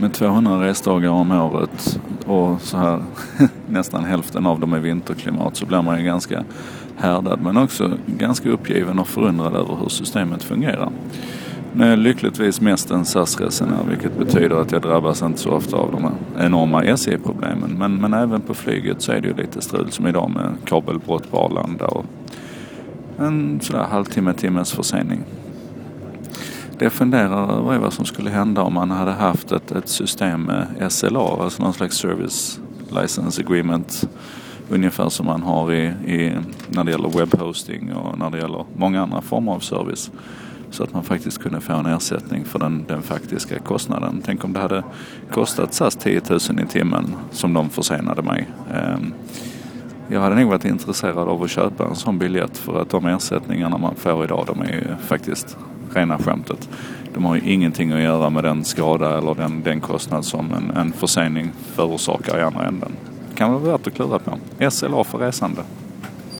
med 200 resdagar om året och så här nästan hälften av dem är vinterklimat så blir man ju ganska härdad men också ganska uppgiven och förundrad över hur systemet fungerar. Nu är jag lyckligtvis mest en SAS-resenär vilket betyder att jag drabbas inte så ofta av de här enorma SJ-problemen. Men, men även på flyget så är det ju lite strul som idag med kabelbrott på Arlanda och en sådär halvtimme, timmes försening. Det jag funderar över är vad som skulle hända om man hade haft ett, ett system med SLA, alltså någon slags service license agreement. Ungefär som man har i, i, när det gäller webbhosting och när det gäller många andra former av service. Så att man faktiskt kunde få en ersättning för den, den faktiska kostnaden. Tänk om det hade kostat SAS 10 000 i timmen som de försenade mig. Ehm, jag hade nog varit intresserad av att köpa en sån biljett för att de ersättningarna man får idag de är ju faktiskt rena skämtet. De har ju ingenting att göra med den skada eller den, den kostnad som en, en försening förorsakar i andra änden. Det kan vara värt att klura på. SLA för resande.